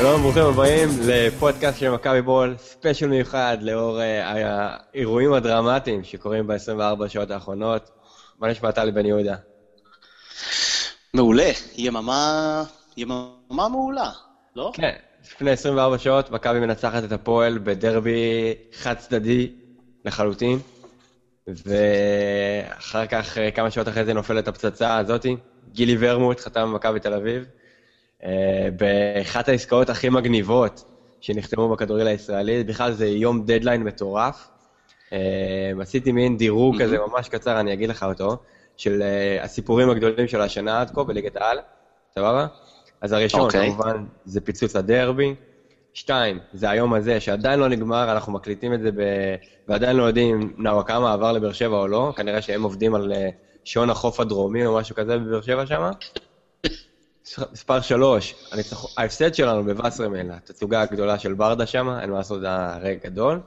שלום, ברוכים הבאים לפודקאסט של מכבי בול, ספיישל מיוחד לאור אה, האירועים הדרמטיים שקורים ב-24 שעות האחרונות. מה נשמע טלי בן יהודה? מעולה, יממה, יממה מעולה, לא? כן, לפני 24 שעות מכבי מנצחת את הפועל בדרבי חד צדדי לחלוטין, ואחר כך, אה, כמה שעות אחרי זה נופלת הפצצה הזאתי, גילי ורמוט חתם במכבי תל אביב, באחת העסקאות הכי מגניבות שנחתמו בכדורגל הישראלי, בכלל זה יום דדליין מטורף. אה, עשיתי מין דירוג כזה ממש קצר, אני אגיד לך אותו, של אה, הסיפורים הגדולים של השנה עד כה בליגת העל, סבבה? אז הראשון, okay. אוקיי. כמובן, זה פיצוץ הדרבי. שתיים, זה היום הזה, שעדיין לא נגמר, אנחנו מקליטים את זה ב... ועדיין לא יודעים אם נאווקמה עבר לבאר שבע או לא, כנראה שהם עובדים על שעון החוף הדרומי או משהו כזה בבאר שבע שם. מספר שלוש, ההפסד שלנו בווסרמן, התצוגה הגדולה של ברדה שם, אין מה לעשות, זה רגע גדול,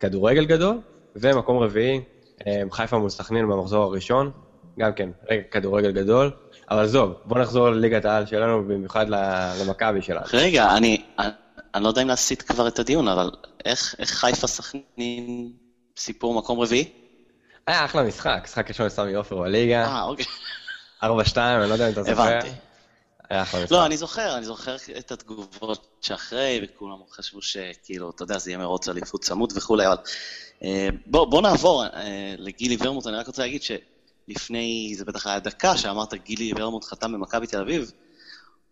כדורגל גדול, ומקום רביעי, אה, חיפה מול סכנין במחזור הראשון, גם כן, רגע כדורגל גדול, אבל עזוב, בוא נחזור לליגת העל שלנו, במיוחד למכבי שלנו. רגע, אני, אני לא יודע אם להסיט כבר את הדיון, אבל איך, איך חיפה סכנין סיפור מקום רביעי? היה אחלה משחק, משחק ראשון לסמי עופר בליגה. אה, אוקיי. 4-2, אני לא יודע אם אתה זוכר. הבנתי. לא, אני זוכר, אני זוכר את התגובות שאחרי, וכולם חשבו שכאילו, אתה יודע, זה יהיה מרוץ אליפות צמוד וכולי, אבל אה, בוא, בוא נעבור אה, לגילי ורמוט, אני רק רוצה להגיד שלפני, זה בטח היה דקה, שאמרת גילי ורמוט חתם במכבי תל אביב,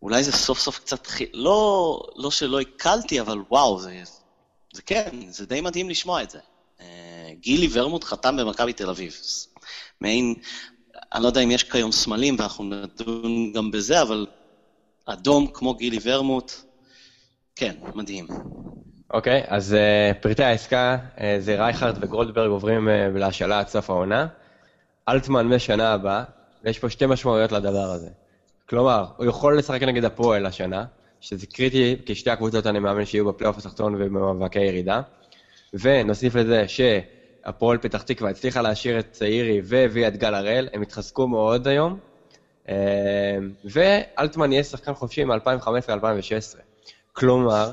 אולי זה סוף סוף קצת, לא, לא שלא הקלתי, אבל וואו, זה, זה כן, זה די מדהים לשמוע את זה. אה, גילי ורמוט חתם במכבי תל אביב. מעין, אני לא יודע אם יש כיום סמלים, ואנחנו נדון גם בזה, אבל אדום כמו גילי ורמוט, כן, מדהים. אוקיי, okay, אז uh, פרטי העסקה uh, זה רייכרד וגולדברג עוברים uh, להשאלה עד סוף העונה. אלטמן משנה הבאה, ויש פה שתי משמעויות לדבר הזה. כלומר, הוא יכול לשחק נגד הפועל השנה, שזה קריטי, כי שתי הקבוצות אני מאמין שיהיו בפלייאוף התחתון ובמאבקי ירידה. ונוסיף לזה שהפועל פתח תקווה הצליחה להשאיר את צעירי והביאה את גל הראל, הם התחזקו מאוד היום, ואלטמן יהיה שחקן חופשי מ-2015-2016. כלומר,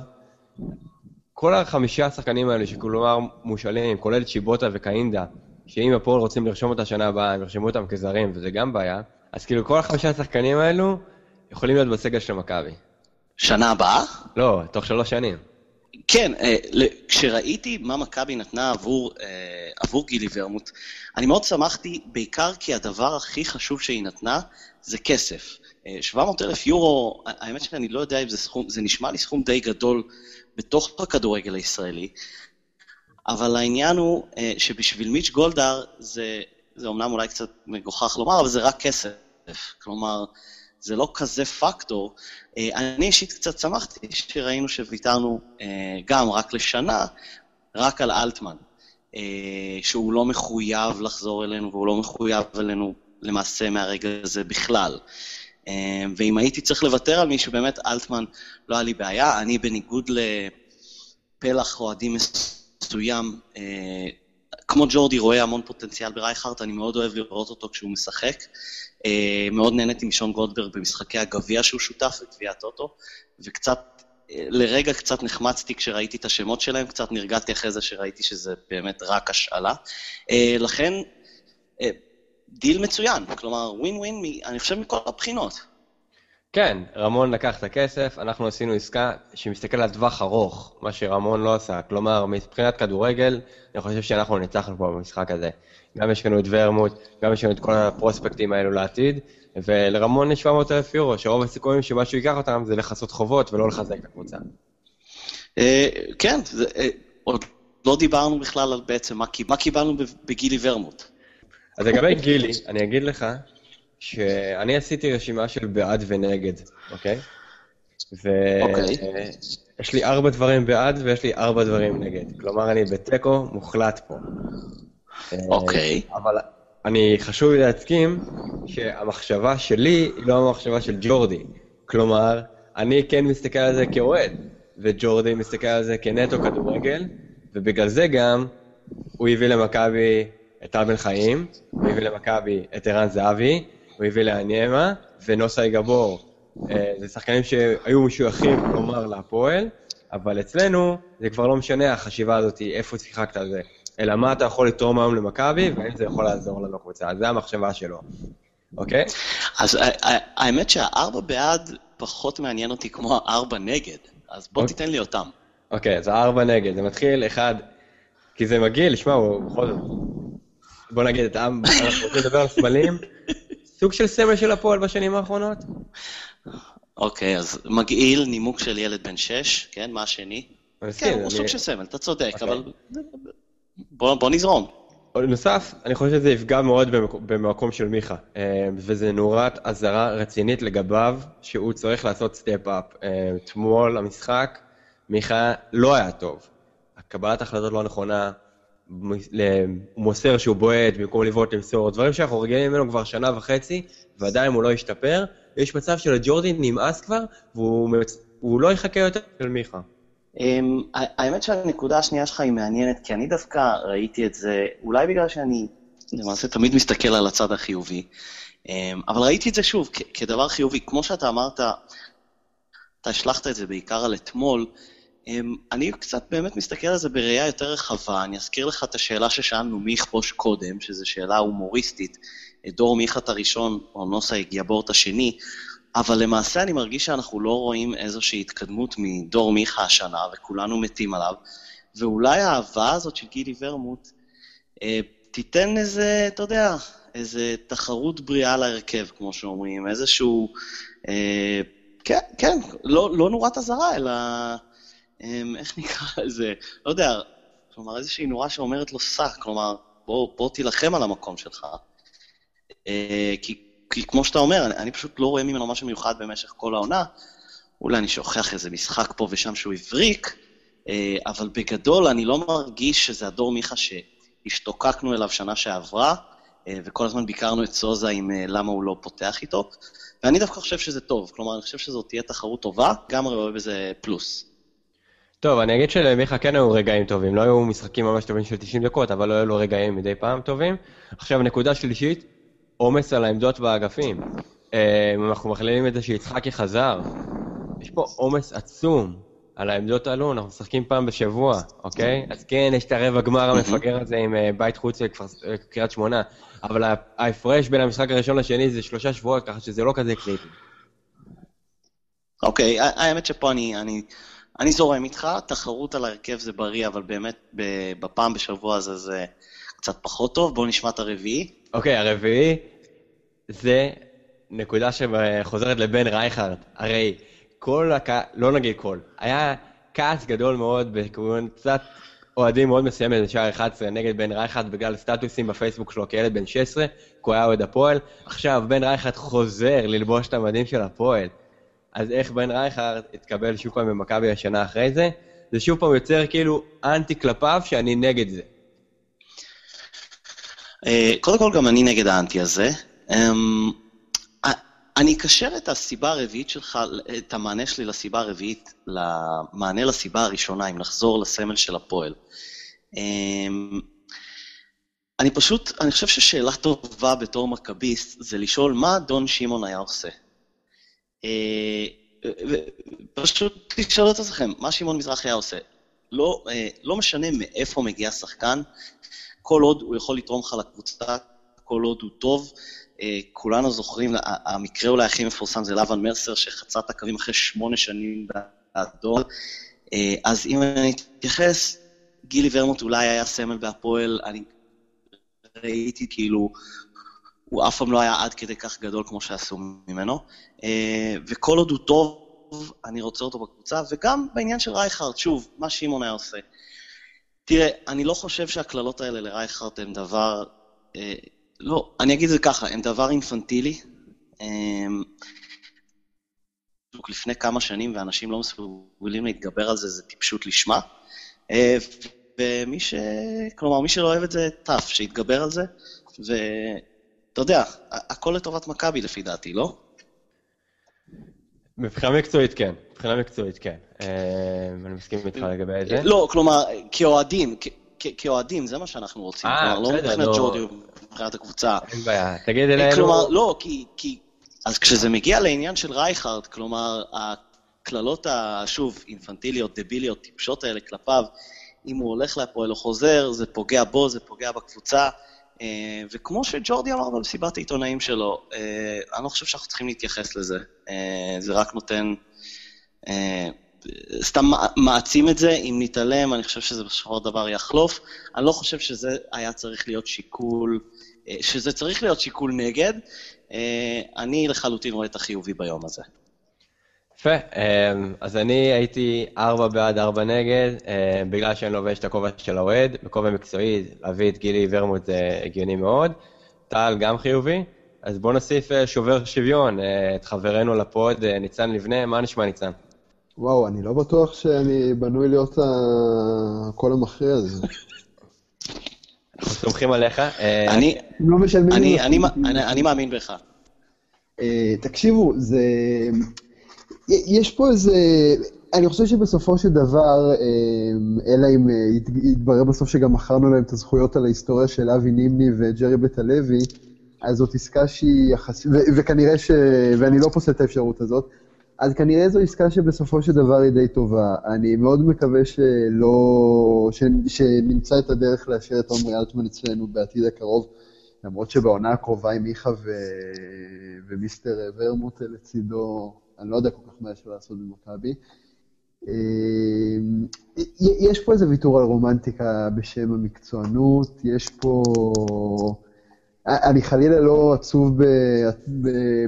כל החמישה השחקנים האלה שכלומר מושאלים, כולל צ'יבוטה וקאינדה, שאם הפועל רוצים לרשום אותה שנה הבאה, הם ירשמו אותם כזרים, וזה גם בעיה, אז כאילו כל החמישה השחקנים האלו יכולים להיות בסגל של מכבי. שנה הבאה? לא, תוך שלוש שנים. כן, אה, כשראיתי מה מכבי נתנה עבור, אה, עבור גילי ורמוט, אני מאוד שמחתי, בעיקר כי הדבר הכי חשוב שהיא נתנה זה כסף. 700 אה, אלף יורו, האמת שאני לא יודע אם זה סכום, זה נשמע לי סכום די גדול בתוך הכדורגל הישראלי, אבל העניין הוא שבשביל מיץ' גולדהר זה, זה אומנם אולי קצת מגוחך לומר, אבל זה רק כסף. כלומר, זה לא כזה פקטור. אה, אני אישית קצת שמחתי שראינו שוויתרנו אה, גם רק לשנה, רק על אלטמן, אה, שהוא לא מחויב לחזור אלינו והוא לא מחויב אלינו למעשה מהרגע הזה בכלל. ואם הייתי צריך לוותר על מישהו, באמת אלטמן לא היה לי בעיה. אני בניגוד לפלח אוהדים מסוים, כמו ג'ורדי רואה המון פוטנציאל ברייכרט, אני מאוד אוהב לראות אותו כשהוא משחק. אה, מאוד נהניתי משון גולדברג במשחקי הגביע שהוא שותף וגביע הטוטו, וקצת, אה, לרגע קצת נחמצתי כשראיתי את השמות שלהם, קצת נרגעתי אחרי זה שראיתי שזה באמת רק השאלה. אה, לכן, דיל מצוין, כלומר ווין ווין, אני חושב מכל הבחינות. כן, רמון לקח את הכסף, אנחנו עשינו עסקה שמסתכלת על טווח ארוך, מה שרמון לא עשה. כלומר, מבחינת כדורגל, אני חושב שאנחנו ניצחנו פה במשחק הזה. גם יש לנו את ורמוט, גם יש לנו את כל הפרוספקטים האלו לעתיד, ולרמון יש 700 אלף יורו, שרוב הסיכויים שמה שהוא ייקח אותם זה לכסות חובות ולא לחזק את הקבוצה. אה, כן, אה, עוד לא דיברנו בכלל על בעצם מה קיבלנו בגילי ורמוט. אז לגבי גילי, אני אגיד לך שאני עשיתי רשימה של בעד ונגד, אוקיי? ויש אוקיי. לי ארבע דברים בעד ויש לי ארבע דברים נגד. כלומר, אני בתיקו מוחלט פה. אוקיי. אבל אני, חשוב לי להסכים שהמחשבה שלי היא לא המחשבה של ג'ורדי. כלומר, אני כן מסתכל על זה כאוהד, וג'ורדי מסתכל על זה כנטו כדורגל, ובגלל זה גם הוא הביא למכבי את טל בן חיים, הוא הביא למכבי את ערן זהבי, הוא הביא לאניימה, ונוסאי גבור אה, זה שחקנים שהיו משויכים, כלומר, להפועל, אבל אצלנו זה כבר לא משנה החשיבה הזאת, איפה שיחקת על זה, אלא מה אתה יכול לתרום היום למכבי, והאם זה יכול לעזור לנו קבוצה. זה המחשבה שלו, אוקיי? אז האמת שהארבע בעד פחות מעניין אותי כמו הארבע נגד, אז בוא אוקיי. תיתן לי אותם. אוקיי, אז הארבע נגד, זה מתחיל אחד, כי זה מגעיל, שמע, הוא בכל זאת... בוא נגיד, את העם, אנחנו רוצים לדבר על סמלים, סוג של סמל של הפועל בשנים האחרונות? אוקיי, אז מגעיל, נימוק של ילד בן שש, כן, מה השני? כן, הוא סוג של סמל, אתה צודק, אוקיי. אבל בוא נזרום. נוסף, אני חושב שזה יפגע מאוד במקום של מיכה, אה, וזה נורת אזהרה רצינית לגביו, שהוא צריך לעשות step-up. אה, אתמול המשחק, מיכה לא היה טוב. קבלת החלטות לא נכונה, הוא מוסר שהוא בועט במקום לבעוט למסור, דברים שאנחנו רגילים ממנו כבר שנה וחצי, ועדיין הוא לא השתפר. יש מצב שלג'ורדי נמאס כבר, והוא לא יחכה יותר של מיכה. אמ, האמת שהנקודה השנייה שלך היא מעניינת, כי אני דווקא ראיתי את זה, אולי בגלל שאני למעשה תמיד מסתכל על הצד החיובי, אמ, אבל ראיתי את זה שוב כדבר חיובי. כמו שאתה אמרת, אתה השלכת את זה בעיקר על אתמול, אני קצת באמת מסתכל על זה בראייה יותר רחבה. אני אזכיר לך את השאלה ששאלנו מי יכבוש קודם, שזו שאלה הומוריסטית. דור מיכת הראשון, או נוסה יגיאבורט השני, אבל למעשה אני מרגיש שאנחנו לא רואים איזושהי התקדמות מדור מיכה השנה, וכולנו מתים עליו, ואולי האהבה הזאת של גילי ורמוט אה, תיתן איזה, אתה יודע, איזה תחרות בריאה להרכב, כמו שאומרים, איזשהו... אה, כן, כן, לא, לא נורת אזהרה, אלא... אה, איך נקרא לזה? לא יודע, כלומר, איזושהי נורה שאומרת לו סע, כלומר, בוא, בוא תילחם על המקום שלך. אה, כי כי כמו שאתה אומר, אני, אני פשוט לא רואה ממנו משהו מיוחד במשך כל העונה. אולי אני שוכח איזה משחק פה ושם שהוא הבריק, אה, אבל בגדול אני לא מרגיש שזה הדור מיכה שהשתוקקנו אליו שנה שעברה, אה, וכל הזמן ביקרנו את סוזה עם למה הוא לא פותח איתו, ואני דווקא חושב שזה טוב. כלומר, אני חושב שזאת תהיה תחרות טובה, גם רואה בזה פלוס. טוב, אני אגיד שלמיכה כן היו רגעים טובים, לא היו משחקים ממש טובים של 90 דקות, אבל לא היו לו רגעים מדי פעם טובים. עכשיו, נקודה שלישית, עומס על העמדות באגפים. אה, אנחנו מכלילים את זה שיצחקי חזר, יש פה עומס עצום על העמדות האלו, אנחנו משחקים פעם בשבוע, אוקיי? אז כן, יש את הרבע גמר המפגר הזה עם אה, בית חוץ לקריית שמונה, אבל ההפרש בין המשחק הראשון לשני זה שלושה שבועות, ככה שזה לא כזה קריטי. אוקיי, האמת שפה אני, אני, זורם איתך, תחרות על ההרכב זה בריא, אבל באמת בפעם בשבוע הזה זה קצת פחות טוב. בואו נשמע את הרביעי. אוקיי, okay, הרביעי זה נקודה שחוזרת לבן רייכרד. הרי כל הקהל, לא נגיד כל, היה כעס גדול מאוד בקבוצת אוהדים מאוד מסוימת בשער 11 נגד בן רייכרד בגלל סטטוסים בפייסבוק שלו כילד בן 16, כי הוא היה אוהד הפועל. עכשיו בן רייכרד חוזר ללבוש את המדים של הפועל. אז איך בן רייכרד התקבל שוב פעם במכבי השנה אחרי זה? זה שוב פעם יוצר כאילו אנטי כלפיו שאני נגד זה. אה, קודם כל, גם אני נגד האנטי הזה. אמ, אני אקשר את הסיבה הרביעית שלך, את המענה שלי לסיבה הרביעית, למענה לסיבה הראשונה, אם נחזור לסמל של הפועל. אמ, אני פשוט, אני חושב ששאלה טובה בתור מכביסט זה לשאול מה דון שמעון היה עושה. אה, פשוט תשאלו את עצמכם, מה שמעון מזרחי היה עושה? לא, אה, לא משנה מאיפה מגיע שחקן, כל עוד הוא יכול לתרום לך לקבוצה, כל עוד הוא טוב. אה, כולנו זוכרים, המקרה אולי הכי מפורסם זה לבן מרסר, שחצה את הקווים אחרי שמונה שנים באדום. אז אם אני אתייחס, גילי ורמוט אולי היה סמל בהפועל, אני ראיתי כאילו, הוא אף פעם לא היה עד כדי כך גדול כמו שעשו ממנו. אה, וכל עוד הוא טוב, אני רוצה אותו בקבוצה, וגם בעניין של רייכרד, שוב, מה שמעון היה עושה. תראה, אני לא חושב שהקללות האלה לרייכרד הן דבר... אה, לא, אני אגיד את זה ככה, הן דבר אינפנטילי. אה, לפני כמה שנים, ואנשים לא מסוגלים להתגבר על זה, זה טיפשות לשמה. ומי ש... כלומר, מי שלא אוהב את זה, טף, שיתגבר על זה. ואתה יודע, הכל לטובת מכבי לפי דעתי, לא? מבחינה מקצועית כן, מבחינה מקצועית כן. אה, אני מסכים איתך לגבי זה. לא, כלומר, כאוהדים, כאוהדים, זה מה שאנחנו רוצים. אה, בסדר, לא. לא מבחינת ג'ורדי מבחינת הקבוצה. אין בעיה, תגיד אלינו... כלומר, לא, כי אז כשזה מגיע לעניין של רייכרד, כלומר, הקללות, שוב, אינפנטיליות, דביליות, טיפשות האלה כלפיו, אם הוא הולך להפועל או חוזר, זה פוגע בו, זה פוגע בקבוצה. אה, וכמו שג'ורדי אמר במסיבת העיתונאים שלו, אה, אני לא חושב שאנחנו צריכים להתייחס לזה. אה, זה רק נותן... סתם מעצים את זה, אם נתעלם, אני חושב שזה בסופו של דבר יחלוף. אני לא חושב שזה היה צריך להיות שיקול, שזה צריך להיות שיקול נגד. אני לחלוטין רואה את החיובי ביום הזה. יפה, אמ, אז אני הייתי ארבע בעד ארבע נגד, אמ, בגלל שאני לובש את הכובע של האוהד, בכובע מקצועי, להביא את גילי ורמוט זה הגיוני מאוד. טל גם חיובי, אז בואו נוסיף אה, שובר שוויון, אה, את חברנו לפוד, אה, ניצן לבנה, מה נשמע ניצן? וואו, אני לא בטוח שאני בנוי להיות הקול המכריע הזה. אנחנו סומכים עליך. אני, לא אני מאמין בך. תקשיבו, זה... יש פה איזה... אני חושב שבסופו של דבר, אה, אלא אם אה, יתברר בסוף שגם מכרנו להם את הזכויות על ההיסטוריה של אבי נימני וג'רי בית הלוי, אז זאת עסקה שהיא יחסית, וכנראה ש... ואני לא פוסל את האפשרות הזאת, אז כנראה זו עסקה שבסופו של דבר היא די טובה. אני מאוד מקווה שלא... ש... שנמצא את הדרך להשאיר את עומרי אלטמן אצלנו בעתיד הקרוב, למרות שבעונה הקרובה עם מיכה ו... ומיסטר ורמוט לצידו, אני לא יודע כל כך מה יש לו לעשות במכבי. אמ, יש פה איזה ויתור על רומנטיקה בשם המקצוענות, יש פה... אני חלילה לא עצוב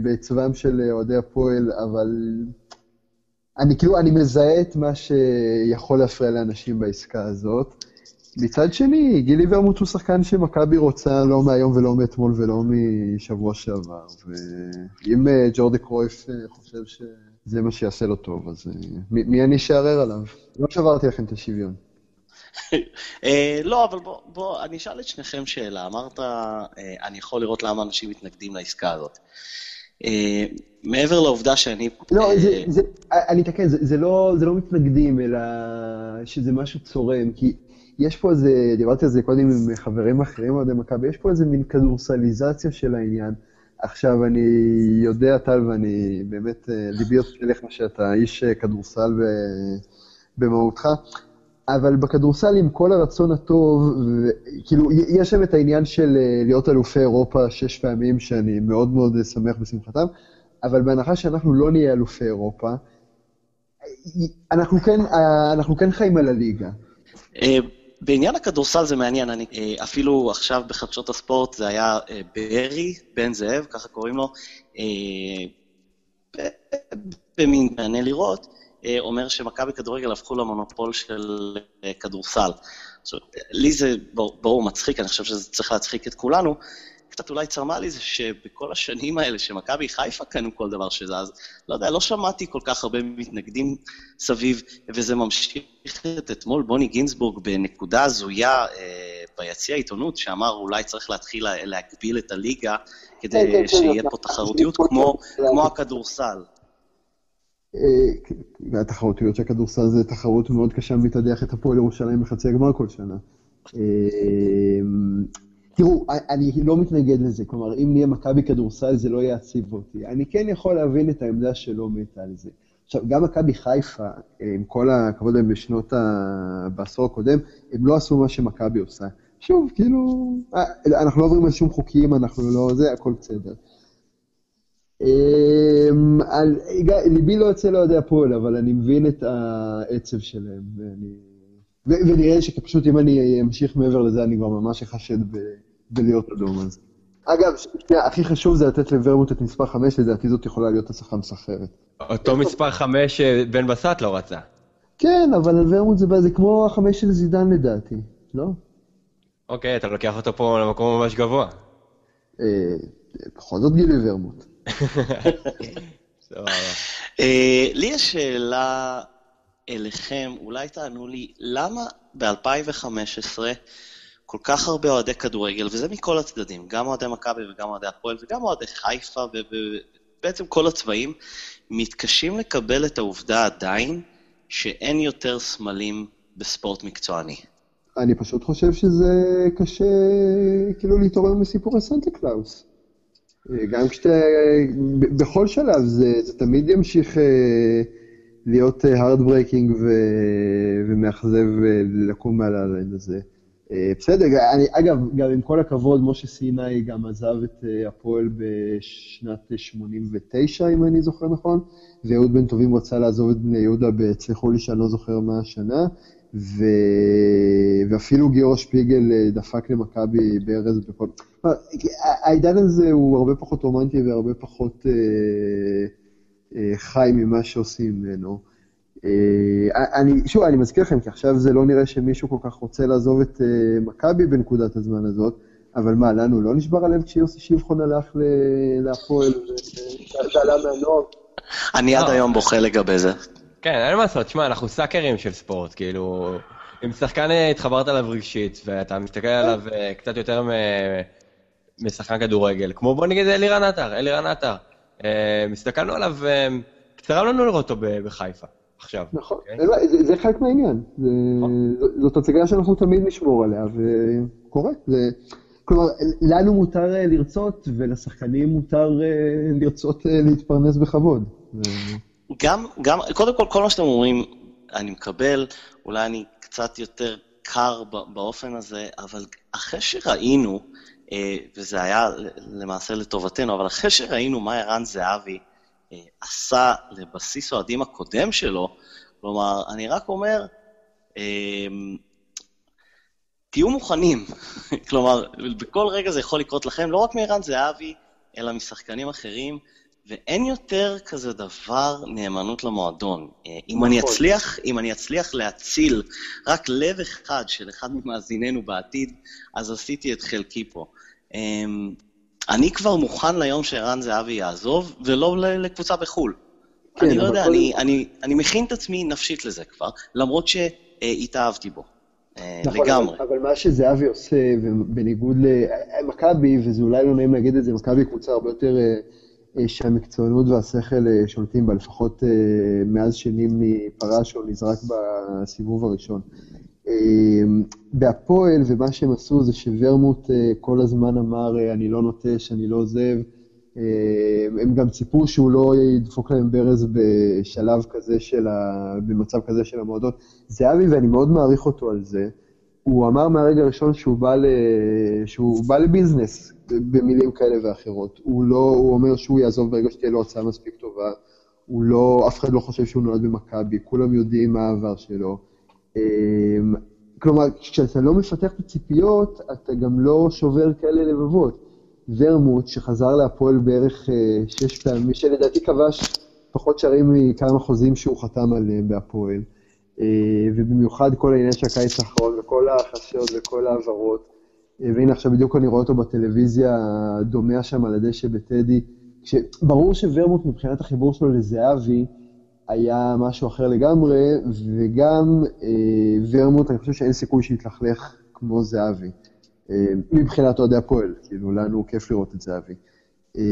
בעצבם של אוהדי הפועל, אבל אני כאילו, אני מזהה את מה שיכול להפריע לאנשים בעסקה הזאת. מצד שני, גילי ורמוט הוא שחקן שמכבי רוצה לא מהיום ולא מאתמול ולא משבוע שעבר, ואם אה, ג'ורדי קרויף אה, חושב ש... זה מה שיעשה לו טוב, אז אה, מי, מי אני שאערער עליו? לא שברתי לכם את השוויון. לא, אבל בוא, בוא, אני אשאל את שניכם שאלה. אמרת, אני יכול לראות למה אנשים מתנגדים לעסקה הזאת. מעבר לעובדה שאני... לא, זה, זה, אני אתקן, זה, זה, לא, זה לא מתנגדים, אלא שזה משהו צורם, כי יש פה איזה, דיברתי על זה קודם עם חברים אחרים אוהדי מכבי, יש פה איזה מין כדורסליזציה של העניין. עכשיו, אני יודע, טל, ואני באמת, אה, ליבי יוצא אליך שאתה איש אה, כדורסל במהותך, אבל בכדורסל, עם כל הרצון הטוב, כאילו, יש שם את העניין של אה, להיות אלופי אירופה שש פעמים, שאני מאוד מאוד שמח בשמחתם, אבל בהנחה שאנחנו לא נהיה אלופי אירופה, אנחנו כן, אנחנו כן חיים על הליגה. בעניין הכדורסל זה מעניין, אני, אה, אפילו עכשיו בחדשות הספורט זה היה אה, ברי, בן זאב, ככה קוראים לו, אה, במין מענה לראות, אומר שמכבי כדורגל הפכו למונופול של כדורסל. עכשיו, לי זה ברור מצחיק, אני חושב שזה צריך להצחיק את כולנו, קצת אולי צרמה לי זה שבכל השנים האלה שמכבי חיפה קנו כל דבר שזז, לא יודע, לא שמעתי כל כך הרבה מתנגדים סביב, וזה ממשיך את אתמול בוני גינזבורג בנקודה הזויה אה, ביציע העיתונות, שאמר אולי צריך להתחיל להגביל את הליגה כדי כן, כן, כן, שיהיה פה תחרותיות כמו, כמו הכדורסל. והתחרותיות של הכדורסל זה תחרות מאוד קשה מתדח את הפועל ירושלים בחצי הגמר כל שנה. אה, תראו, אני לא מתנגד לזה, כלומר, אם נהיה מכבי כדורסל זה לא יעציב אותי. אני כן יכול להבין את העמדה שלא מתה על זה. עכשיו, גם מכבי חיפה, עם כל הכבוד להם בשנות ה... בעשור הקודם, הם לא עשו מה שמכבי עושה. שוב, כאילו, אה, אנחנו לא עוברים על שום חוקים, אנחנו לא... זה, הכל בסדר. אמ, על, ליבי לא יוצא לאוהדי הפועל, אבל אני מבין את העצב שלהם, ואני... ונראה לי שפשוט אם אני אמשיך מעבר לזה, אני כבר ממש אחשד בלהיות אדום אז. אגב, שנייה, הכי חשוב זה לתת לוורמוט את מספר 5, לדעתי זאת יכולה להיות הצלחה מסחרת. אותו מספר 5 שבן בסט לא רצה. כן, אבל על ורמוט זה, זה כמו החמש של זידן לדעתי, לא? אוקיי, אתה לוקח אותו פה למקום ממש גבוה. אה, בכל זאת גילי ורמוט. אה, לי יש שאלה אליכם, אולי תענו לי, למה ב-2015 כל כך הרבה אוהדי כדורגל, וזה מכל הצדדים, גם אוהדי מכבי וגם אוהדי הפועל וגם אוהדי חיפה ובעצם כל הצבעים, מתקשים לקבל את העובדה עדיין שאין יותר סמלים בספורט מקצועני. אני פשוט חושב שזה קשה כאילו להתעורר מסיפורי סנטה קלאוס. גם כשאתה, בכל שלב זה, זה תמיד ימשיך להיות heartbreaking ומאכזב לקום מעל ה line הזה. בסדר, אני, אגב, גם עם כל הכבוד, משה סיני גם עזב את הפועל בשנת 89, אם אני זוכר נכון, ואהוד בן טובים רצה לעזוב את בני יהודה, תסלחו לי שאני לא זוכר מה השנה, ו... ואפילו גיורא שפיגל אה, דפק למכבי בארז בכל... העידן הזה הוא הרבה פחות רומנטי והרבה פחות אה, אה, חי ממה שעושים ממנו. אה, אני, שוב, אני מזכיר לכם, כי עכשיו זה לא נראה שמישהו כל כך רוצה לעזוב את אה, מכבי בנקודת הזמן הזאת, אבל מה, לנו לא נשבר הלב כשיוסי שבחון הלך להפועל ועלה מהנוער? אני עד לא. היום בוכה לגבי זה. כן, אין מה לעשות, שמע, אנחנו סאקרים של ספורט, כאילו, אם שחקן אה, התחברת אליו רגשית, ואתה מסתכל עליו אה, קצת יותר משחקן כדורגל, כמו בוא נגיד אלירן עטר, אלירן עטר, אה, הסתכלנו עליו, צרם לנו לראות אותו בחיפה, עכשיו. נכון, אוקיי? זה חלק מהעניין, נכון. זאת הצגה שאנחנו תמיד נשמור עליה, וקורה. כלומר, לנו מותר לרצות, ולשחקנים מותר לרצות להתפרנס בכבוד. גם, גם, קודם כל, כל מה שאתם אומרים, אני מקבל, אולי אני קצת יותר קר באופן הזה, אבל אחרי שראינו, אה, וזה היה למעשה לטובתנו, אבל אחרי שראינו מה ערן זהבי אה, עשה לבסיס אוהדים הקודם שלו, כלומר, אני רק אומר, אה, תהיו מוכנים. כלומר, בכל רגע זה יכול לקרות לכם, לא רק מערן זהבי, אלא משחקנים אחרים. ואין יותר כזה דבר נאמנות למועדון. אה, אם אני נכון. אצליח, אם אני אצליח להציל רק לב אחד של אחד ממאזיננו בעתיד, אז עשיתי את חלקי פה. אני כבר מוכן ליום שערן זהבי יעזוב, ולא לקבוצה בחו"ל. כן, אני לא יודע, כל... אני, אני, אני מכין את עצמי נפשית לזה כבר, למרות שהתאהבתי בו. אה, נכון, לגמרי. אבל, אבל מה שזהבי עושה, בניגוד למכבי, וזה אולי לא נעים להגיד את זה, מכבי קבוצה הרבה יותר... אה, שהמקצוענות והשכל אה, שולטים בה, לפחות אה, מאז שנימני פרש או נזרק בסיבוב הראשון. בהפועל, ומה שהם עשו זה שוורמוט כל הזמן אמר, אני לא נוטש, אני לא עוזב. הם גם ציפו שהוא לא ידפוק להם ברז בשלב כזה של ה... במצב כזה של המועדות. זהבי, ואני מאוד מעריך אותו על זה, הוא אמר מהרגע הראשון שהוא בא, ל... שהוא בא לביזנס, במילים כאלה ואחרות. הוא לא, הוא אומר שהוא יעזוב ברגע שתהיה לו הצעה מספיק טובה. הוא לא, אף אחד לא חושב שהוא נולד במכבי, כולם יודעים מה העבר שלו. כלומר, כשאתה לא מפתח את הציפיות, אתה גם לא שובר כאלה לבבות. ורמוט, שחזר להפועל בערך אה, שש פעמים, שלדעתי כבש פחות שערים מכמה חוזים שהוא חתם עליהם בהפועל. אה, ובמיוחד כל העניין של הקיץ האחרון, וכל החששות וכל ההעברות. והנה עכשיו בדיוק אני רואה אותו בטלוויזיה, דומע שם על הדשא בטדי. ברור שוורמוט מבחינת החיבור שלו לזהבי היה משהו אחר לגמרי, וגם אה, ורמוט, אני חושב שאין סיכוי שיתלכלך כמו זהבי. אה, מבחינת אוהדי הפועל, כאילו, לנו כיף לראות את זהבי. אה,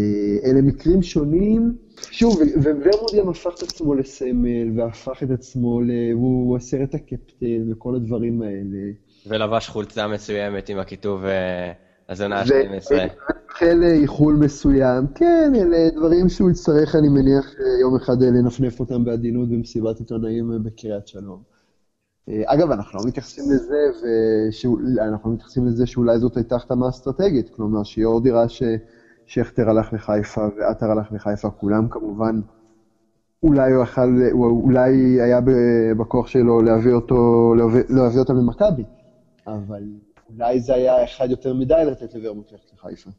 אלה מקרים שונים, שוב, וורמוט גם הפך את עצמו לסמל, והפך את עצמו, ל... הוא הסרט הקפטן וכל הדברים האלה. ולבש חולצה מסוימת עם הכיתוב אה, הזונה ה-12. והחל איחול מסוים, כן, אלה דברים שהוא יצטרך, אני מניח, אה, יום אחד אה, לנפנף אותם בעדינות במסיבת עיתונאים בקריית שלום. אגב, אנחנו לא מתייחסים לזה, אנחנו לא מתייחסים לזה שאולי זאת הייתה החתמה אסטרטגית, כלומר, שיורדי ראה ששכטר הלך לחיפה ועטר הלך לחיפה, כולם כמובן, אולי הוא יכל, אולי היה בכוח שלו להביא אותו, להביא, להביא אותם למכבי. אבל אולי זה היה אחד יותר מדי לתת לוורמוט ללכת לחיפה.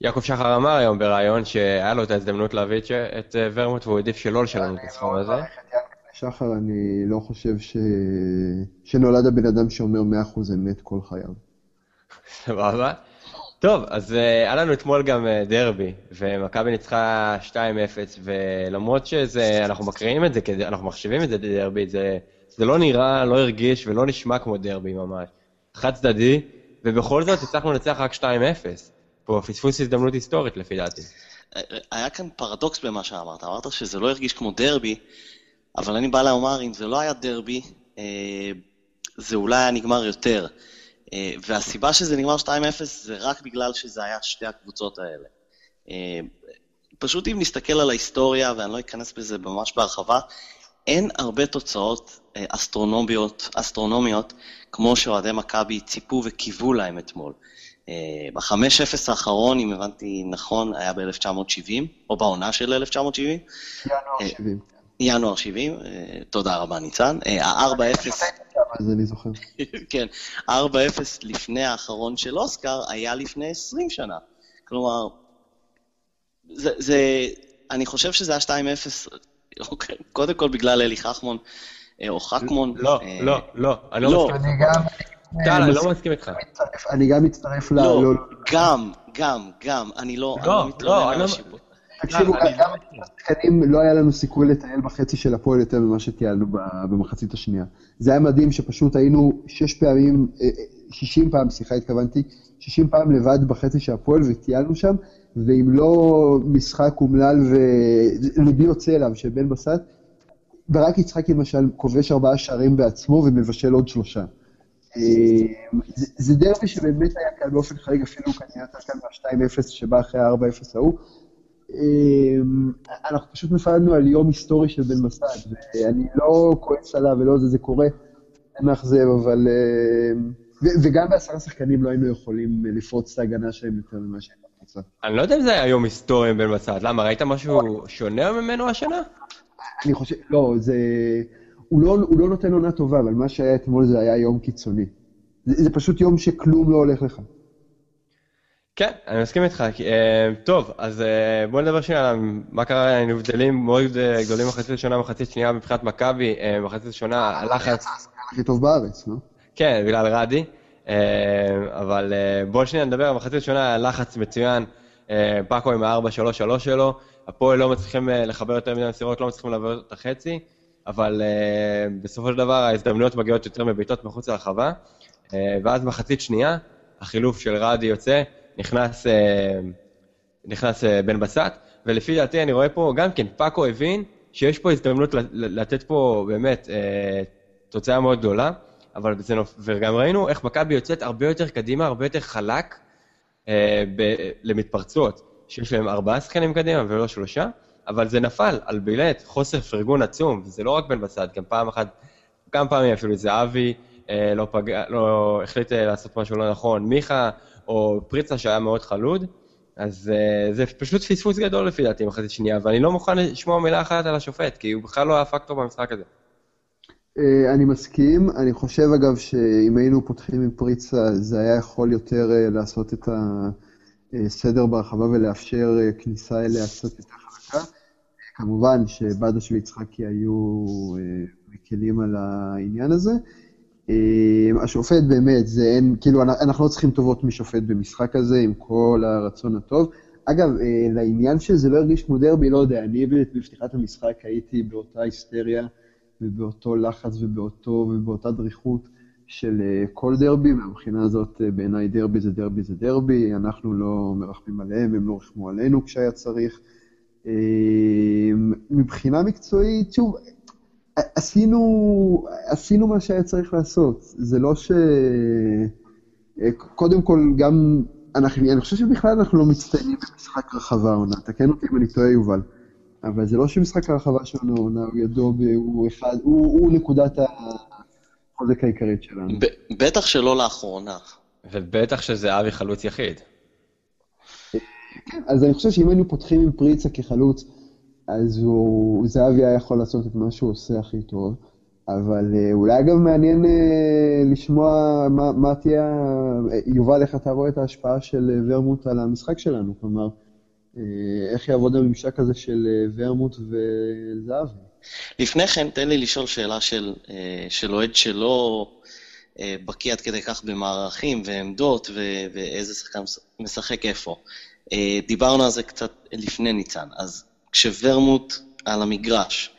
יעקב שחר אמר היום בריאיון שהיה לו את ההזדמנות להביא את אה, ורמוט והוא העדיף שלא לשלם את הסכום הזה. שחר, אני לא חושב ש... שנולד הבן אדם שאומר 100% אמת כל חייו. סבבה. טוב, אז uh, היה לנו אתמול גם uh, דרבי, ומכבי ניצחה 2-0, ולמרות שאנחנו מקריאים את זה, אנחנו מחשיבים את זה דרבי, זה, זה לא נראה, לא הרגיש ולא נשמע כמו דרבי ממש. חד צדדי, ובכל זאת הצלחנו לנצח רק 2-0. פה פספוס הזדמנות היסטורית לפי דעתי. היה כאן פרדוקס במה שאמרת. אמרת שזה לא הרגיש כמו דרבי, אבל אני בא לומר, אם זה לא היה דרבי, אה, זה אולי היה נגמר יותר. אה, והסיבה שזה נגמר 2-0 זה רק בגלל שזה היה שתי הקבוצות האלה. פשוט אם נסתכל על ההיסטוריה, ואני לא אכנס בזה ממש בהרחבה, אין הרבה תוצאות אסטרונומיות, אסטרונומיות כמו שאוהדי מכבי ציפו וקיוו להם אתמול. ב-5-0 האחרון, אם הבנתי נכון, היה ב-1970, או בעונה של 1970. ינואר 70. ינואר 70, תודה רבה ניצן. ה-4-0... אז אני זוכר. כן, 4-0 לפני האחרון של אוסקר היה לפני 20 שנה. כלומר, זה, זה, אני חושב שזה היה 2-0, אוקיי, קודם כל בגלל אלי חכמון, או חכמון. לא, לא, לא, אני לא מסכים. טל, אני לא מסכים איתך. אני גם מצטרף ל... לא, גם, גם, גם, אני לא מתלונן על השיפוט. תקשיבו, גם השחקנים לא היה לנו סיכוי לטייל בחצי של הפועל יותר ממה שטיילנו במחצית השנייה. זה היה מדהים שפשוט היינו שש פעמים, 60 פעם, סליחה, התכוונתי, 60 פעם לבד בחצי של הפועל וטיילנו שם, ואם לא משחק אומלל וליבי יוצא אליו של בן בסט, ברק יצחקי למשל כובש ארבעה שערים בעצמו ומבשל עוד שלושה. זה דרבי שבאמת היה כאן באופן חריג, אפילו כנראה יותר כאן מה-2-0 שבא אחרי ה-4-0 ההוא. אנחנו פשוט נפרדנו על יום היסטורי של בן מסד, ואני לא כועס עליו ולא זה, זה קורה, זה מאכזב, אבל... וגם בעשרה שחקנים לא היינו יכולים לפרוץ את ההגנה שלהם יותר ממה שהם רצה. אני לא יודע אם זה היה יום היסטורי עם בן מסד, למה, ראית משהו שונה ממנו השנה? אני חושב, לא, זה... הוא לא, הוא לא נותן עונה טובה, אבל מה שהיה אתמול זה היה יום קיצוני. זה, זה פשוט יום שכלום לא הולך לך. כן, אני מסכים איתך. טוב, אז בוא נדבר שנייה על מה קרה, היינו הבדלים מאוד גדולים מחצית ראשונה ומחצית שנייה מבחינת מכבי, מחצית ראשונה, הלחץ... הכי טוב בארץ, לא? כן, בגלל רדי. אבל בואו שנייה נדבר, במחצית ראשונה הלחץ מצוין, פאקו עם ה-4-3-3 שלו, הפועל לא מצליחים לחבר יותר מדי מסירות, לא מצליחים לעבור את החצי, אבל בסופו של דבר ההזדמנויות מגיעות יותר מבעיטות מחוץ לרחבה, ואז מחצית שנייה, החילוף של רדי יוצא, נכנס, נכנס בן בסט, ולפי דעתי אני רואה פה גם כן, פאקו הבין שיש פה הזדמנות לתת פה באמת תוצאה מאוד גדולה, אבל זה נופ... וגם ראינו איך מכבי יוצאת הרבה יותר קדימה, הרבה יותר חלק ב... למתפרצות, שיש להם ארבעה שחקנים קדימה ולא שלושה, אבל זה נפל על בילט, חוסר פרגון עצום, וזה לא רק בן בסט, גם פעם אחת, כמה פעמים אפילו זהבי לא, פג... לא החליט לעשות משהו לא נכון, מיכה, או פריצה שהיה מאוד חלוד, אז uh, זה פשוט פספוס גדול לפי דעתי מחצית שנייה, ואני לא מוכן לשמוע מילה אחת על השופט, כי הוא בכלל לא היה פקטור במשחק הזה. Uh, אני מסכים, אני חושב אגב שאם היינו פותחים עם פריצה, זה היה יכול יותר uh, לעשות את הסדר ברחבה ולאפשר uh, כניסה אליה קצת יותר חזקה. כמובן שבדש ויצחקי היו מקלים על העניין הזה. השופט באמת, זה אין, כאילו, אנחנו לא צריכים טובות משופט במשחק הזה, עם כל הרצון הטוב. אגב, לעניין שזה לא הרגיש כמו דרבי, לא יודע, אני בפתיחת המשחק הייתי באותה היסטריה ובאותו לחץ ובאותו, ובאותה דריכות של כל דרבי, מהבחינה הזאת בעיניי דרבי זה דרבי זה דרבי, אנחנו לא מרחמים עליהם, הם לא רחמו עלינו כשהיה צריך. מבחינה מקצועית, שוב, עשינו, עשינו מה שהיה צריך לעשות. זה לא ש... קודם כל, גם... אנחנו, אני חושב שבכלל אנחנו לא מצטיינים במשחק רחבה עונה. תקן אותי אם אני טועה, יובל. אבל זה לא שמשחק הרחבה שלנו הוא ידו, הוא אחד, הוא, הוא נקודת החוזק העיקרית שלנו. בטח שלא לאחרונה. ובטח שזה אבי חלוץ יחיד. כן, אז אני חושב שאם היינו פותחים עם פריצה כחלוץ, אז הוא, זהבי היה יכול לעשות את מה שהוא עושה הכי טוב, אבל אולי גם מעניין לשמוע מה, מה תהיה, יובל, איך אתה רואה את ההשפעה של ורמוט על המשחק שלנו, כלומר, איך יעבוד הממשק הזה של ורמוט וזהבי? לפני כן, תן לי לשאול שאלה של, של אוהד שלא בקיא עד כדי כך במערכים ועמדות ואיזה שחקן משחק איפה. דיברנו על זה קצת לפני ניצן, אז כשוורמוט על המגרש,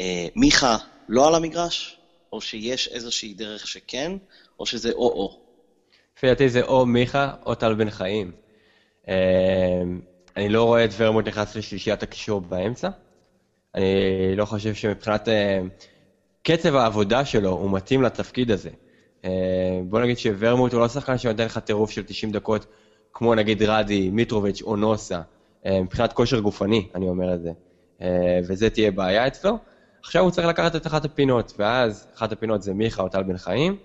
אה, מיכה לא על המגרש, או שיש איזושהי דרך שכן, או שזה או-או? לפי דעתי זה או מיכה או טל בן חיים. אה, אני לא רואה את ורמוט נכנס לשלישיית הקישור באמצע. אני לא חושב שמבחינת אה, קצב העבודה שלו הוא מתאים לתפקיד הזה. בוא נגיד שוורמוט הוא לא שחקן שנותן לך טירוף של 90 דקות, כמו נגיד רדי, מיטרוביץ' או נוסה. מבחינת כושר גופני, אני אומר את זה. וזה תהיה בעיה אצלו. עכשיו הוא צריך לקחת את אחת הפינות, ואז אחת הפינות זה מיכה או טל בן חיים,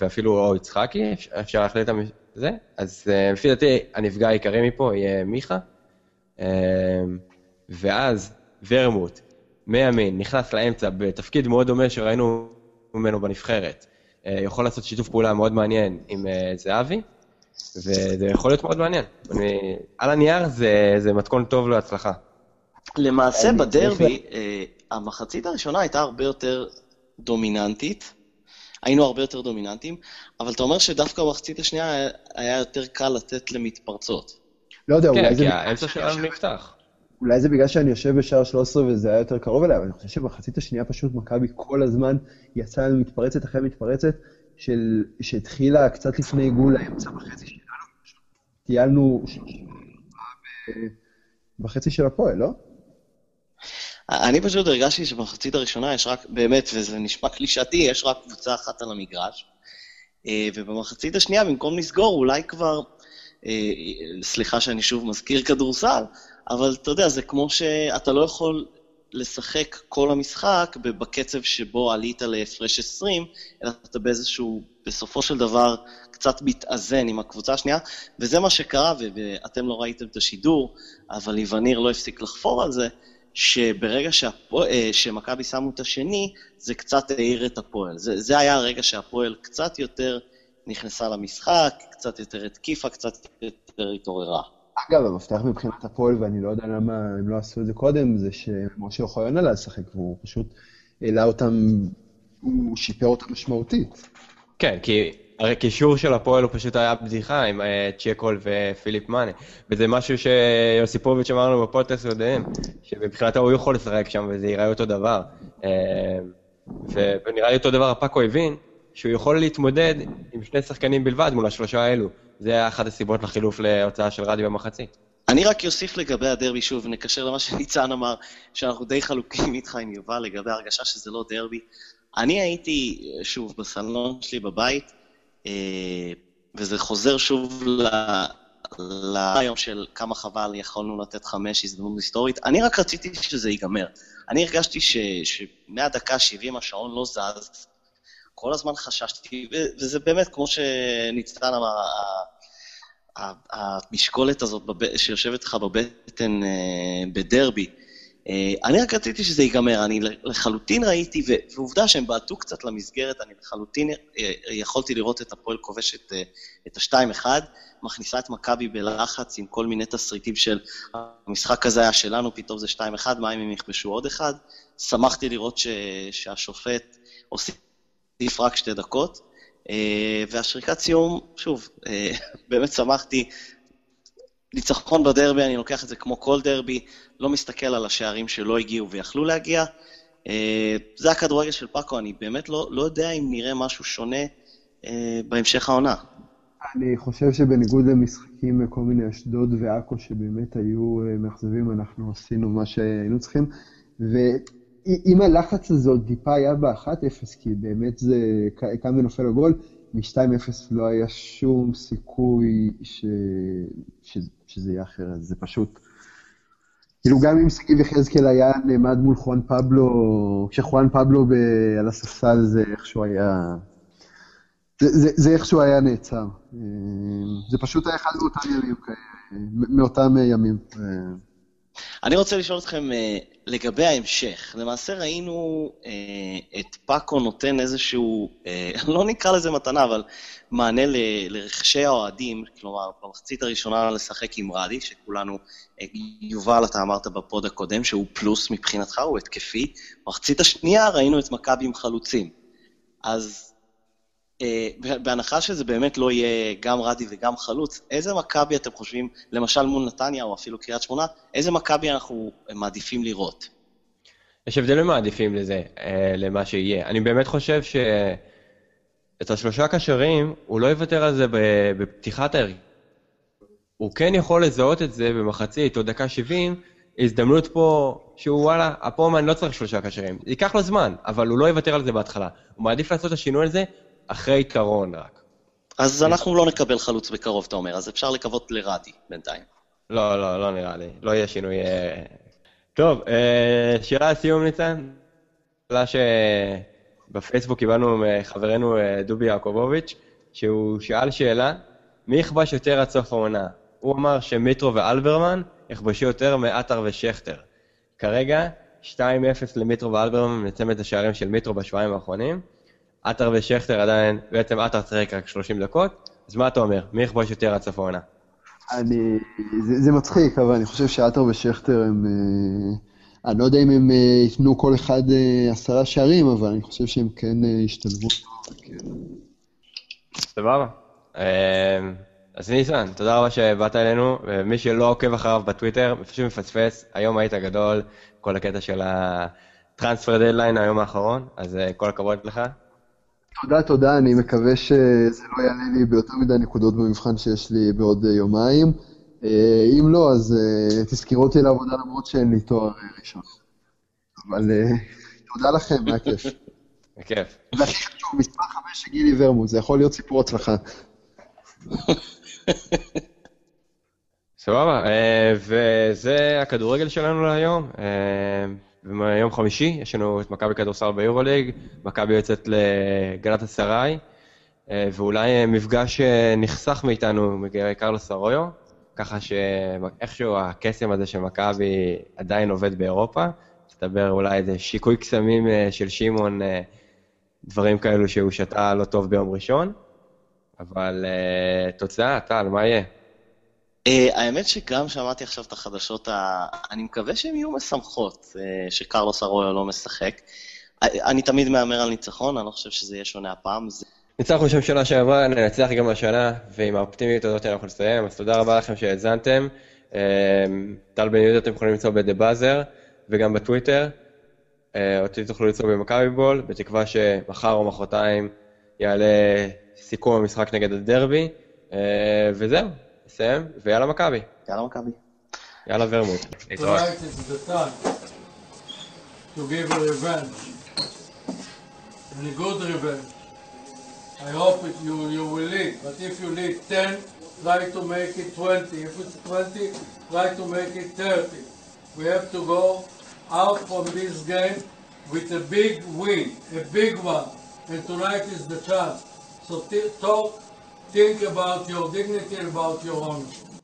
ואפילו או יצחקי, אפשר להחליט זה. אז לפי דעתי, הנפגע העיקרי מפה יהיה מיכה. ואז ורמוט, מימין, נכנס לאמצע בתפקיד מאוד דומה שראינו ממנו בנבחרת. אה, יכול לעשות שיתוף פעולה מאוד מעניין עם אה, זהבי, וזה יכול להיות מאוד מעניין. אני, על הנייר זה, זה מתכון טוב להצלחה. למעשה בדרבי, אה, המחצית הראשונה הייתה הרבה יותר דומיננטית. היינו הרבה יותר דומיננטיים, אבל אתה אומר שדווקא במחצית השנייה היה יותר קל לתת למתפרצות. לא יודע, אולי זה... כן, כי האמצע שלנו נפתח. אולי זה בגלל שאני יושב בשער 13 וזה היה יותר קרוב אליי, אבל אני חושב שבמחצית השנייה פשוט מכבי כל הזמן יצאה לנו מתפרצת אחרי מתפרצת, של, שהתחילה קצת לפני גול האמצע בחצי שלנו, טיילנו בחצי של הפועל, לא? אני פשוט הרגשתי שבמחצית הראשונה יש רק, באמת, וזה נשמע קלישאתי, יש רק קבוצה אחת על המגרש. אה, ובמחצית השנייה, במקום לסגור, אולי כבר, אה, סליחה שאני שוב מזכיר כדורסל, אבל אתה יודע, זה כמו שאתה לא יכול לשחק כל המשחק בקצב שבו עלית להפרש 20, אלא אתה באיזשהו, בסופו של דבר, קצת מתאזן עם הקבוצה השנייה, וזה מה שקרה, ואתם לא ראיתם את השידור, אבל איווניר לא הפסיק לחפור על זה, שברגע אה, שמכבי שמו את השני, זה קצת העיר את הפועל. זה, זה היה הרגע שהפועל קצת יותר נכנסה למשחק, קצת יותר התקיפה, קצת יותר התעוררה. אגב, המפתח מבחינת הפועל, ואני לא יודע למה הם לא עשו את זה קודם, זה שמשה אוחיון עלה לשחק, והוא פשוט העלה אותם, הוא שיפר אותם משמעותית. כן, כי הרי קישור של הפועל הוא פשוט היה בדיחה עם אה, צ'קול ופיליפ מאנה. וזה משהו שיוסיפוביץ' אמר לנו בפודקאסט יודעים, שמבחינתו הוא יכול לשחק שם וזה ייראה אותו דבר. אה, ונראה לי אותו דבר הפאקו הבין, שהוא יכול להתמודד עם שני שחקנים בלבד מול השלושה האלו. זה היה אחת הסיבות לחילוף להוצאה של רדי במחצית. אני רק אוסיף לגבי הדרבי, שוב, נקשר למה שניצן אמר, שאנחנו די חלוקים איתך עם יובל לגבי ההרגשה שזה לא דרבי. אני הייתי, שוב, בסלון שלי בבית, וזה חוזר שוב ליום של כמה חבל יכולנו לתת חמש הזדמנות היסטורית. אני רק רציתי שזה ייגמר. אני הרגשתי שמהדקה 70 השעון לא זז, כל הזמן חששתי, וזה באמת, כמו שניצן אמר, המשקולת הזאת שיושבת לך בבטן אה, בדרבי, אה, אני רק רציתי שזה ייגמר, אני לחלוטין ראיתי, ועובדה שהם בעטו קצת למסגרת, אני לחלוטין אה, יכולתי לראות את הפועל כובש את, את ה-2-1, מכניסה את מכבי בלחץ עם כל מיני תסריטים של המשחק הזה היה שלנו, פתאום זה 2-1, מה אם הם יכבשו עוד אחד? שמחתי לראות ש, שהשופט הוסיף רק שתי דקות, אה, והשריקת סיום, שוב, אה, באמת שמחתי. ניצחון בדרבי, אני לוקח את זה כמו כל דרבי, לא מסתכל על השערים שלא הגיעו ויכלו להגיע. אה, זה הכדורגל של פאקו, אני באמת לא, לא יודע אם נראה משהו שונה בהמשך העונה. אני חושב שבניגוד למשחקים כל מיני אשדוד ועכו שבאמת היו מאכזבים, אנחנו עשינו מה שהיינו צריכים. אם הלחץ הזה עוד טיפה היה ב-1-0, כי באמת זה קם ונופל הגול, מ-2-0 לא היה שום סיכוי ש... ש... שזה יהיה אחרת, זה פשוט... כאילו גם אם שגיב יחזקאל היה נעמד מול חואן פבלו, כשחואן פבלו ב... על הספסל זה איכשהו היה... זה, זה, זה איכשהו היה נעצר. זה פשוט היה אחד מאותם ימים, מאותם ימים. אני רוצה לשאול אתכם אה, לגבי ההמשך. למעשה ראינו אה, את פאקו נותן איזשהו, אה, לא נקרא לזה מתנה, אבל מענה לרכשי האוהדים, כלומר, במחצית הראשונה לשחק עם רדי, שכולנו, יובל, אתה אמרת בפוד הקודם שהוא פלוס מבחינתך, הוא התקפי. במחצית השנייה ראינו את מכבי עם חלוצים. אז בהנחה שזה באמת לא יהיה גם רדי וגם חלוץ, איזה מכבי אתם חושבים, למשל מול נתניה או אפילו קריית שמונה, איזה מכבי אנחנו מעדיפים לראות? יש הבדלים מעדיפים לזה, אה, למה שיהיה. אני באמת חושב שאת השלושה קשרים, הוא לא יוותר על זה בפתיחת ההרכב. הוא כן יכול לזהות את זה במחצית או דקה 70, הזדמנות פה שהוא וואלה, אני לא צריך שלושה קשרים. ייקח לו זמן, אבל הוא לא יוותר על זה בהתחלה. הוא מעדיף לעשות את השינוי הזה אחרי יתרון רק. אז אנחנו לא נקבל חלוץ בקרוב, אתה אומר, אז אפשר לקוות לרדי בינתיים. לא, לא, לא נראה לי. לא יהיה שינוי... אה, טוב, אה, שאלה לסיום, ניצן. שאלה שבפייסבוק קיבלנו מחברנו אה, דובי יעקובוביץ', שהוא שאל שאלה, מי יכבש יותר עד סוף העונה? הוא אמר שמיטרו ואלברמן יכבשו יותר מעטר ושכטר. כרגע, 2-0 למיטרו ואלברמן מצמד השערים של מיטרו בשבועיים האחרונים. עטר ושכטר עדיין, בעצם עטר צריך רק 30 דקות, אז מה אתה אומר? מי יכבוש יותר עד סוף העונה? אני... זה, זה מצחיק, אבל אני חושב שעטר ושכטר הם... אה, אני לא יודע אם הם אה, ייתנו כל אחד אה, עשרה שערים, אבל אני חושב שהם כן ישתלבו. סבבה. אז ניסן, תודה רבה שבאת אלינו, ומי שלא עוקב אחריו בטוויטר, פשוט מפספס, היום היית גדול, כל הקטע של הטרנספר דדליין היום האחרון, אז כל הכבוד לך. תודה, תודה, אני מקווה שזה לא יעלה לי ביותר מדי נקודות במבחן שיש לי בעוד יומיים. אה, אם לא, אז אה, תזכרו אותי לעבודה למרות שאין לי תואר ראשון. אבל אה, תודה לכם, היה כיף. בכיף. והכי חשוב, מספר חמש של גילי ורמוט, זה יכול להיות סיפור הצלחה. סבבה, וזה הכדורגל שלנו להיום. ביום חמישי יש לנו את מכבי כדורסל ביורוליג, מכבי יוצאת לגנת אסריי, ואולי מפגש נחסך מאיתנו מקרלוס ארויו, ככה שאיכשהו הקסם הזה של מכבי עדיין עובד באירופה. מסתבר אולי איזה שיקוי קסמים אה, של שמעון, אה, דברים כאלו שהוא שתה לא טוב ביום ראשון. אבל אה, תוצאה, טל, מה יהיה? האמת שגם שמעתי עכשיו את החדשות, אני מקווה שהן יהיו משמחות, שקרלוס ארויה לא משחק. אני תמיד מהמר על ניצחון, אני לא חושב שזה יהיה שונה הפעם. ניצחנו שם שנה שעברה, ננצח גם השנה, ועם האופטימיות הזאת אנחנו נסיים, אז תודה רבה לכם שהאזנתם. טל בן יהודה אתם יכולים למצוא ב"דה באזר", וגם בטוויטר. אה, אותי תוכלו למצוא במכבי בול, בתקווה שמחר או מחרתיים יעלה סיכום המשחק נגד הדרבי, אה, וזהו, נסיים, ויאללה מכבי. יאללה מכבי. יאללה ורמוט. להתראות. To give a revenge, and a good revenge. I hope it, you, you will lead, but if you lead 10, try to make it 20. If it's 20, try to make it 30. We have to go out from this game with a big win, a big one. And tonight is the chance. So talk, think about your dignity, about your honor.